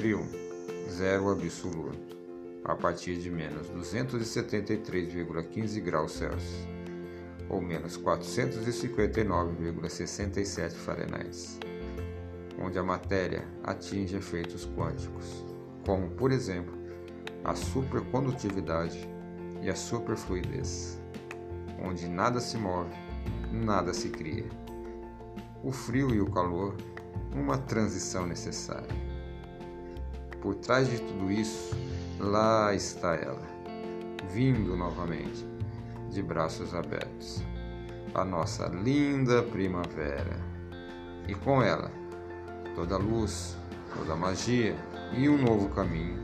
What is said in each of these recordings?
Frio, zero absoluto, a partir de menos 273,15 graus Celsius, ou menos 459,67 Fahrenheit, onde a matéria atinge efeitos quânticos, como, por exemplo, a supercondutividade e a superfluidez, onde nada se move, nada se cria. O frio e o calor, uma transição necessária. Por trás de tudo isso, lá está ela, vindo novamente, de braços abertos, a nossa linda primavera. E com ela, toda luz, toda magia e um novo caminho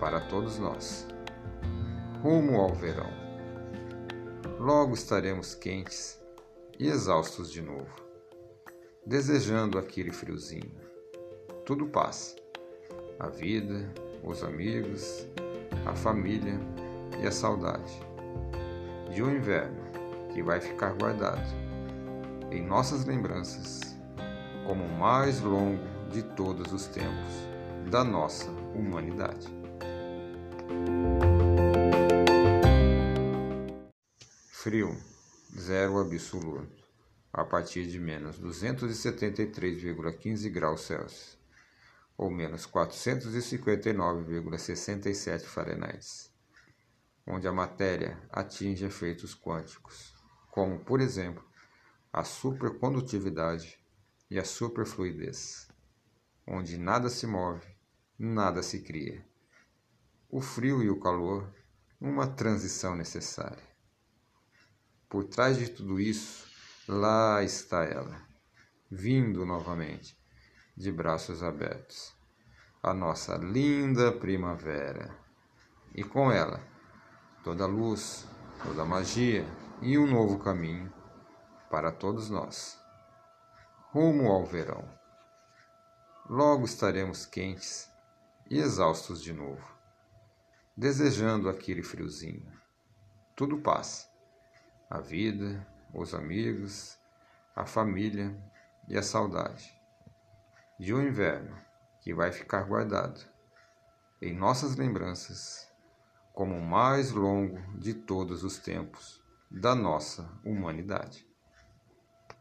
para todos nós. Rumo ao verão. Logo estaremos quentes e exaustos de novo, desejando aquele friozinho. Tudo passa a vida, os amigos, a família e a saudade. De um inverno que vai ficar guardado em nossas lembranças como o mais longo de todos os tempos da nossa humanidade. Frio, zero absoluto, a partir de menos 273,15 graus Celsius ou menos 459,67 Fahrenheit, onde a matéria atinge efeitos quânticos, como, por exemplo, a supercondutividade e a superfluidez, onde nada se move, nada se cria. O frio e o calor, uma transição necessária. Por trás de tudo isso, lá está ela, vindo novamente de braços abertos. A nossa linda primavera. E com ela, toda luz, toda magia e um novo caminho para todos nós. Rumo ao verão. Logo estaremos quentes e exaustos de novo, desejando aquele friozinho. Tudo passa. A vida, os amigos, a família e a saudade de um inverno que vai ficar guardado em nossas lembranças como o mais longo de todos os tempos da nossa humanidade.